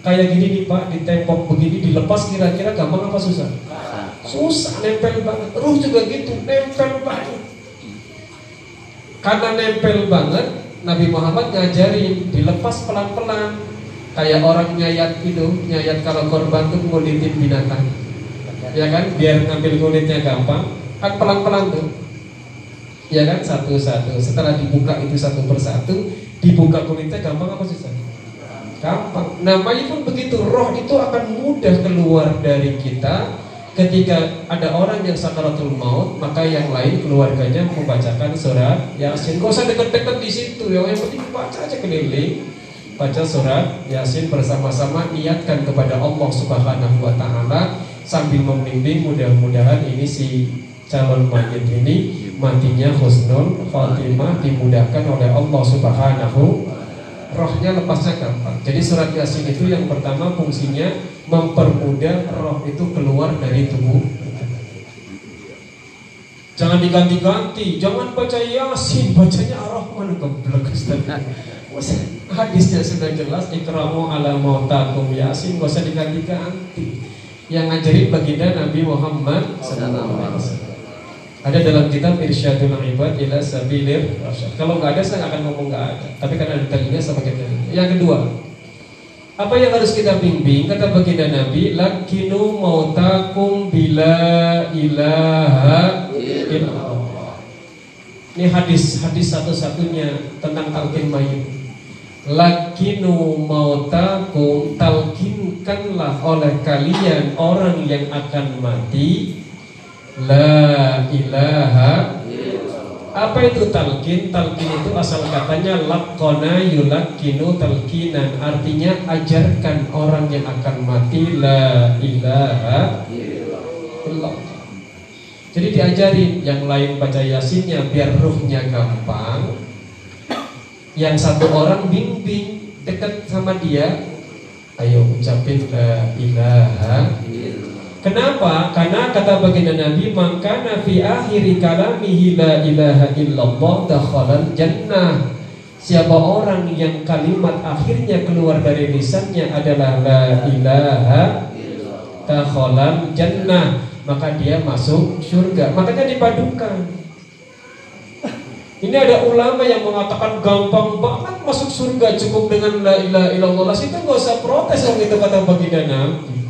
Kayak gini nih Pak, di tembok begini dilepas kira-kira gampang apa susah? Susah, nempel banget. Ruh juga gitu, nempel banget. Karena nempel banget, Nabi Muhammad ngajarin dilepas pelan-pelan. Kayak orang nyayat itu, nyayat kalau korban tuh ngulitin binatang. Ya kan, biar ngambil kulitnya gampang. Kan pelan-pelan tuh. Ya kan? Satu-satu. Setelah dibuka itu satu persatu dibuka kulitnya gampang apa susah? Gampang. Namanya pun begitu. Roh itu akan mudah keluar dari kita ketika ada orang yang sakaratul maut maka yang lain keluarganya membacakan surat yasin. Kok usah deket-deket di situ yang penting baca aja keliling. Baca surat yasin bersama-sama niatkan kepada Allah subhanahu wa taala sambil membimbing mudah-mudahan ini si calon mayit ini matinya husnul khotimah dimudahkan oleh Allah Subhanahu rohnya lepasnya gampang. Jadi surat Yasin itu yang pertama fungsinya mempermudah roh itu keluar dari tubuh. Jangan diganti-ganti, jangan baca Yasin, bacanya Ar-Rahman keblek Hadisnya sudah jelas ikramu ala mautakum Yasin, gak usah diganti-ganti. Yang ngajarin baginda Nabi Muhammad sallallahu. Ada dalam kitab Irsyadul Ibad ila Sabilir Rasyad. Kalau nggak ada saya nggak akan ngomong nggak ada. Tapi karena ada dalilnya sama kita. Yang kedua, apa yang harus kita bimbing? Kata baginda Nabi, lakinu mautakum bila ilaha illallah. Ini hadis hadis satu-satunya tentang talqin mayit. Lakinu mautakum talkinkanlah oleh kalian orang yang akan mati La ilaha Apa itu talqin? Talqin itu asal katanya Lakkona yulakkinu talqinan. Artinya ajarkan orang yang akan mati. La ilaha illallah. Jadi diajarin Yang lain baca yasinnya biar ruhnya gampang. Yang satu orang bimbing Dekat sama dia Ayo ucapin la ilaha Kenapa? Karena kata baginda Nabi, maka fi akhiri kalamihi la ilaha illallah dakhalal jannah. Siapa orang yang kalimat akhirnya keluar dari lisannya adalah la ilaha dakhalal jannah, maka dia masuk surga. Makanya dipadukan. Ini ada ulama yang mengatakan gampang banget masuk surga cukup dengan la ilaha illallah. Situ nggak usah protes orang itu kata baginda Nabi.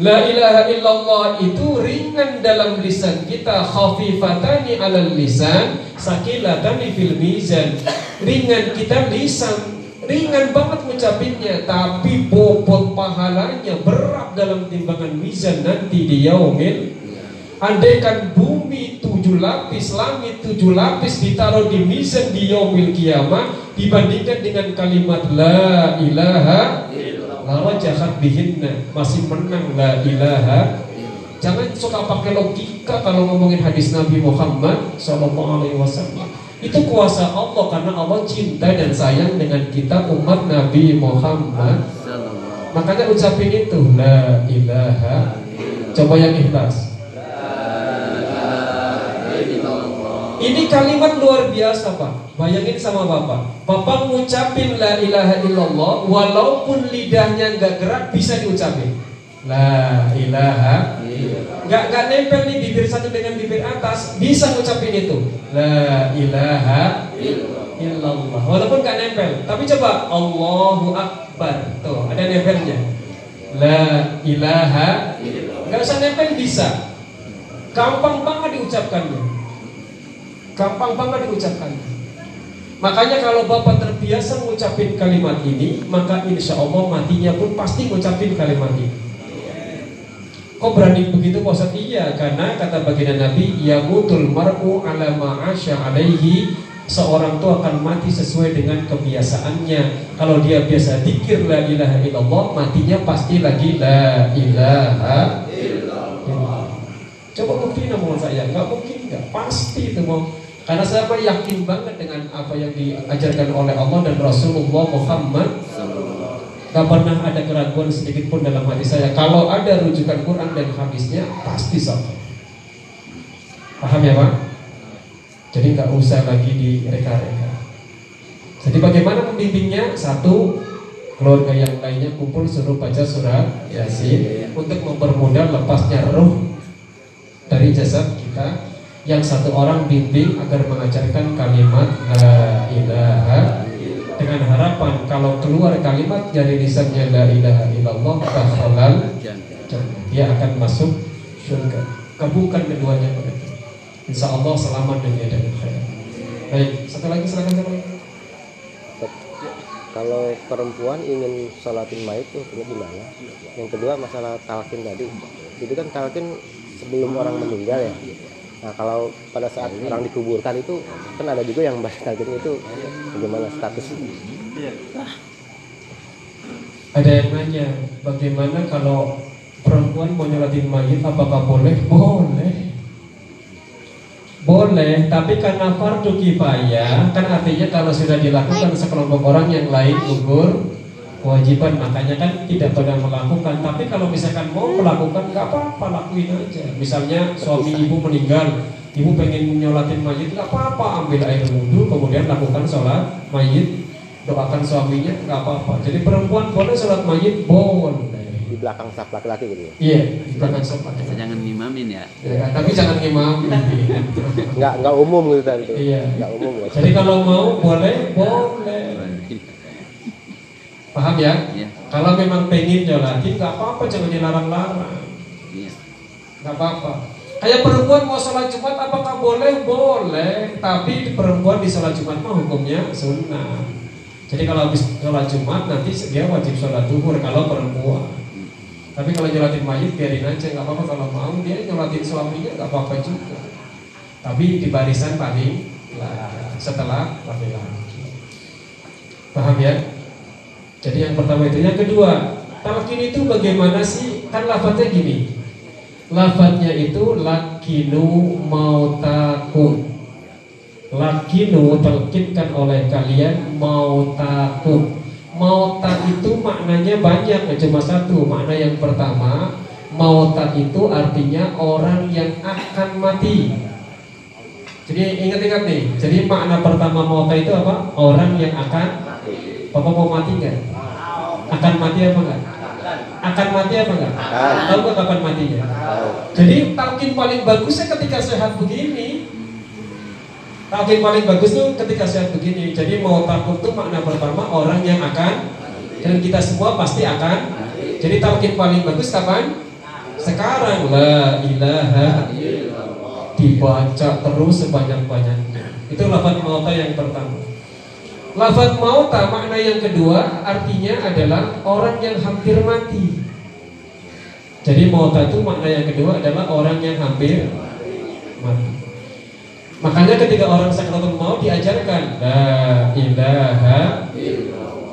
La ilaha illallah itu ringan dalam lisan kita Khafifatani alal lisan Sakilatani fil mizan. Ringan kita lisan Ringan banget ngucapinnya Tapi bobot pahalanya berat dalam timbangan mizan nanti di yaumil. Andaikan bumi tujuh lapis, langit tujuh lapis ditaruh di mizan di yaumil kiamat Dibandingkan dengan kalimat La ilaha Lawa jahat bihinna Masih menang la ilaha. Jangan suka pakai logika kalau ngomongin hadis Nabi Muhammad Sallallahu alaihi wasallam. Itu kuasa Allah karena Allah cinta dan sayang dengan kita umat Nabi Muhammad. Makanya ucapin itu La ilaha. Coba yang ikhlas Ini kalimat luar biasa Pak. Bayangin sama Bapak. Bapak ngucapin la ilaha illallah Walaupun lidahnya nggak gerak bisa diucapin. La ilaha nggak nggak nempel nih bibir satu dengan bibir atas Bisa ngucapin itu. La ilaha illallah. Walaupun nggak nempel. Tapi coba Allahu Akbar. Tuh ada nempelnya. La ilaha nggak usah nempel bisa. Gampang banget diucapkannya Gampang banget diucapkan. Makanya kalau Bapak terbiasa mengucapin kalimat ini, maka insya Allah matinya pun pasti mengucapin kalimat ini. Kok berani begitu Ustaz? Iya, karena kata baginda Nabi, ya mutul mar'u ala ma'asya alaihi Seorang itu akan mati sesuai dengan kebiasaannya Kalau dia biasa dikir la ilaha illallah Matinya pasti lagi la ilaha illallah Coba buktiin omongan saya, nggak mungkin nggak pasti itu mau karena saya yakin banget dengan apa yang diajarkan oleh Allah dan Rasulullah Muhammad Gak pernah ada keraguan sedikit pun dalam hati saya. Kalau ada rujukan Quran dan hadisnya Pasti sama. Paham ya Pak? Jadi nggak usah lagi direka-reka. Jadi bagaimana membimbingnya? Satu Keluarga yang lainnya kumpul suruh baca surat Yasin Untuk mempermudah lepasnya roh Dari jasad kita yang satu orang bimbing agar mengajarkan kalimat la ilaha dengan harapan kalau keluar kalimat dari lisannya la ilaha illallah dakhalal dia akan masuk surga. Kabulkan keduanya pada Insya Allah selamat dunia dan akhirat. Baik satu lagi silakan satu kalau perempuan ingin sholatin mayat tuh gimana? Yang kedua masalah talkin tadi, itu kan talkin sebelum orang meninggal ya. Nah kalau pada saat orang dikuburkan itu kan ada juga yang bahas talkin itu bagaimana status? Ada yang nanya bagaimana kalau perempuan mau nyolatin mayit apakah boleh? Boleh. Boleh, tapi karena fardu kifayah kan artinya kalau sudah dilakukan sekelompok orang yang lain gugur kewajiban makanya kan tidak pernah melakukan tapi kalau misalkan mau melakukan nggak apa-apa lakuin aja misalnya suami ibu meninggal ibu pengen nyolatin mayit nggak apa-apa ambil air wudhu kemudian lakukan sholat mayit doakan suaminya nggak apa-apa jadi perempuan boleh sholat mayit boleh di belakang saf laki-laki gitu ya? Iya, di belakang saf laki Jangan ngimamin ya. ya. Tapi jangan ngimamin. nggak nggak umum gitu kan? Iya. Nggak umum ya. Jadi kalau mau boleh, boleh. Paham ya? Iya. Kalau memang pengen nyolatin nggak apa-apa, jangan dilarang-larang. Iya. Nggak apa-apa. Kayak perempuan mau sholat Jumat apakah boleh? Boleh. Tapi perempuan di sholat Jumat mah hukumnya sunnah. Jadi kalau habis sholat Jumat nanti dia wajib sholat duhur kalau perempuan. Tapi kalau nyolatin mayit biarin aja nggak apa-apa kalau mau dia nyolatin suaminya nggak apa-apa juga. Tapi di barisan paling lah setelah laki-laki. Paham ya? Jadi yang pertama itu, yang kedua, talqin itu bagaimana sih? Kan lafadznya gini. Lafadznya itu lakinu mautakum. Lakinu talqinkan oleh kalian mautakum. Mauta itu maknanya banyak, nggak cuma satu. Makna yang pertama, Mauta itu artinya orang yang akan mati. Jadi ingat-ingat nih. Jadi makna pertama mauta itu apa? Orang yang akan. Bapak mau mati nggak? Akan mati apa enggak? Akan mati apa enggak? Tahu nggak kapan matinya? Jadi talqin paling bagusnya ketika sehat begini. Talqin paling bagus tuh ketika sehat begini. Jadi mau takut tuh makna pertama orang yang akan dan kita semua pasti akan. Jadi talqin paling bagus kapan? Sekarang la ilaha dibaca terus sebanyak-banyaknya. Itu lafaz mauta yang pertama. Lafaz mauta makna yang kedua artinya adalah orang yang hampir mati. Jadi mauta itu makna yang kedua adalah orang yang hampir mati. Makanya ketika orang sakratul maut diajarkan la ilaha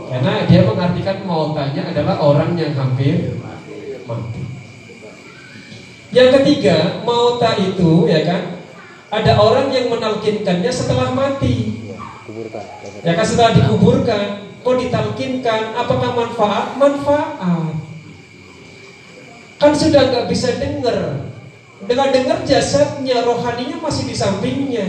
karena dia mengartikan mautanya adalah orang yang hampir mati. Yang ketiga, mauta itu ya kan ada orang yang menalkinkannya setelah mati. Kuburkan Ya kan setelah dikuburkan, kok ditalkinkan? Apakah manfaat? Manfaat. Kan sudah nggak bisa dengar. Dengan dengar jasadnya, rohaninya masih di sampingnya.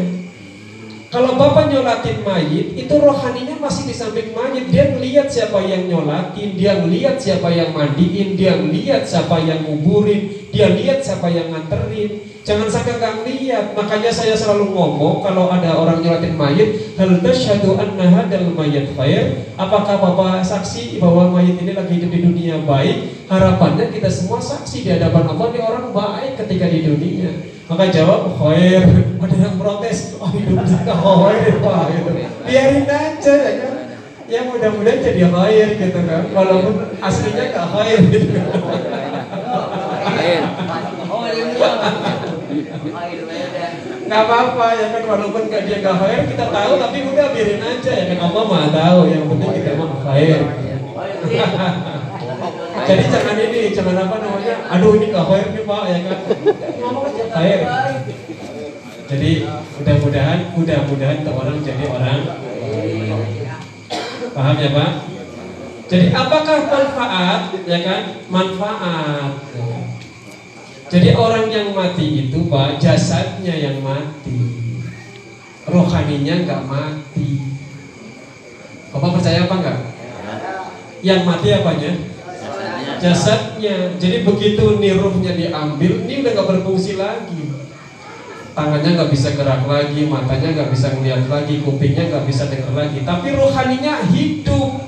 Kalau bapak nyolatin mayit, itu rohaninya masih di samping mayit. Dia ngelihat siapa yang nyolatin, dia ngelihat siapa yang mandiin, dia ngelihat siapa yang nguburin, dia lihat siapa yang nganterin. Jangan sampai nggak ngelihat. Makanya saya selalu ngomong kalau ada orang nyolatin mayit, hal tasyhadu anna hadal mayit khair. Apakah bapak saksi bahwa mayit ini lagi hidup di dunia baik? Harapannya kita semua saksi di hadapan Allah ini orang baik ketika di dunia. Maka jawab khair. Ada yang protes, oh hidup kita khair pak gitu. Biarin aja ya kan. Ya mudah-mudahan jadi khair gitu kan. Walaupun aslinya gak khair gitu kan. Gak apa-apa ya kan walaupun gak dia gak khair kita tahu tapi udah biarin aja ya kan Allah mah tahu yang penting kita mah khair. [LAUGHS] Jadi jangan ini, jangan apa namanya, aduh ini gak khair nih pak ya kan. Ngomong aja khair. Jadi mudah-mudahan, mudah-mudahan orang jadi orang paham ya pak? Jadi apakah manfaat ya kan? Manfaat. Jadi orang yang mati itu pak jasadnya yang mati, rohaninya nggak mati. Bapak percaya apa enggak? Yang mati apanya? Jasadnya. Jadi begitu nih ruhnya diambil, ini udah nggak berfungsi lagi. Tangannya nggak bisa gerak lagi, matanya nggak bisa ngeliat lagi, kupingnya nggak bisa dengar lagi. Tapi rohaninya hidup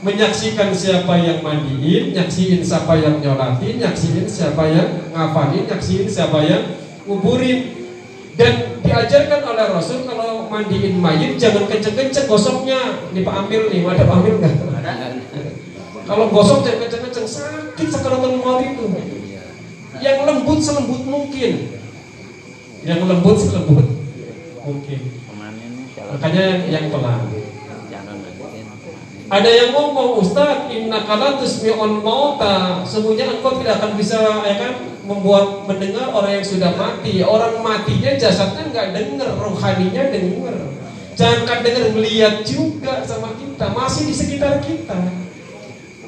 menyaksikan siapa yang mandiin, nyaksiin siapa yang nyolatin, nyaksiin siapa yang ngafalin, nyaksiin siapa yang nguburin. Dan diajarkan oleh Rasul kalau mandiin mayit jangan kenceng-kenceng gosoknya. Ini Pak Amil nih, ada Pak Amil nggak? Kalau gosok jangan kenceng-kenceng sakit sakaratul maut itu. Yang lembut selembut mungkin. Yang lembut selembut mungkin. Makanya yang pelan. Ada yang ngomong Ustaz, inna kala tusmi'un mauta. Semuanya engkau tidak akan bisa ya kan Membuat mendengar orang yang sudah mati. Orang matinya jasadnya nggak dengar Rohaninya dengar Jangan dengar melihat juga sama kita Masih di sekitar kita.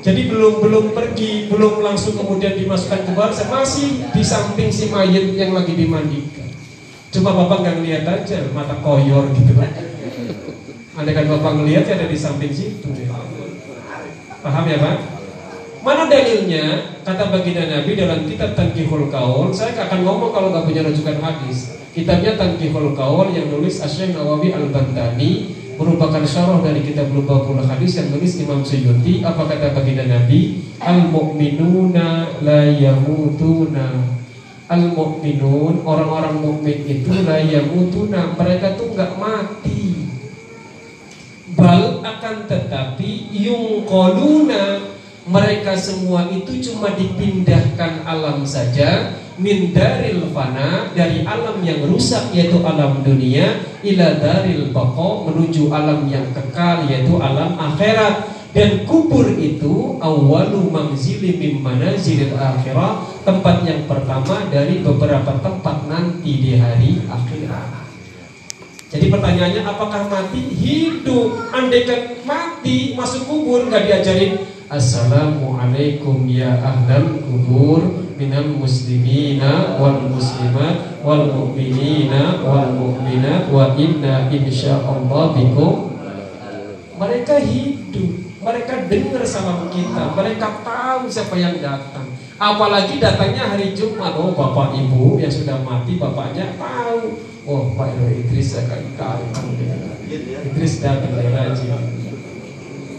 Jadi belum belum pergi Belum langsung kemudian dimasukkan ke bangsa Masih di samping si mayit yang lagi dimandikan. Cuma bapak nggak ngeliat aja Mata koyor gitu Andai kan bapak ngelihat ya ada di samping situ Paham ya Pak? Mana dalilnya? Kata baginda Nabi dalam kitab Tankihul Kaul Saya akan ngomong kalau nggak punya rujukan hadis Kitabnya Tankihul Kaul yang nulis Asyik Nawawi Al-Bantani Merupakan syarah dari kitab Lubabul Hadis yang nulis Imam Suyuti Apa kata baginda Nabi? Al-mu'minuna la yamutuna Al-mu'minun Orang-orang mukmin itu la yamutuna Mereka tuh nggak mati Bal akan tetapi yung koluna mereka semua itu cuma dipindahkan alam saja min daril fana dari alam yang rusak yaitu alam dunia ila daril bako menuju alam yang kekal yaitu alam akhirat. Dan kubur itu awalu mangzili min manazilil akhirah tempat yang pertama dari beberapa tempat nanti di hari akhirat jadi pertanyaannya apakah mati? Hidup. Andaikan mati masuk kubur nggak diajarin Assalamualaikum ya ahlal kubur minal muslimina wal muslimat wal mu'minina wal mu'minat wa inna insyaallah bikum mereka hidup mereka dengar salam kita mereka tahu siapa yang datang apalagi datangnya hari Jumat. Oh bapak ibu yang sudah mati bapaknya tahu. Oh Pak Irwa Idris akan kali Idris datang dari rajin.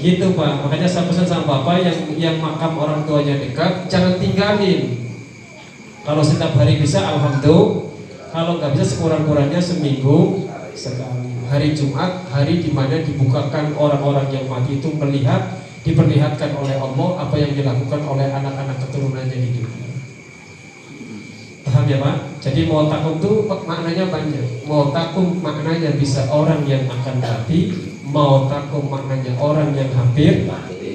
Gitu Pak. Makanya saya pesan sama Bapak yang yang makam orang tuanya dekat jangan tinggalin. Kalau setiap hari bisa Alhamdulillah. Kalau nggak bisa sekurang-kurangnya seminggu sekali. Hari Jumat hari di mana dibukakan orang-orang yang mati itu melihat diperlihatkan oleh Allah apa yang dilakukan oleh anak-anak keturunannya di dunia paham ya Pak? jadi mau takum itu maknanya banyak mau takum maknanya bisa orang yang akan mati mau takum maknanya orang yang hampir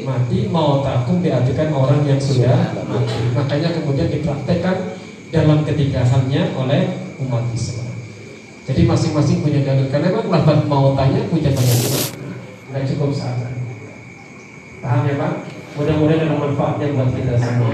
mati mau takum diartikan orang yang sudah mati. Makanya kemudian dipraktekkan dalam ketiga halnya oleh umat Islam. Jadi masing-masing punya dalil. Karena memang lafaz mau tanya punya banyak nggak cukup satu paham ya Pak? Mudah-mudahan ada manfaatnya buat kita semua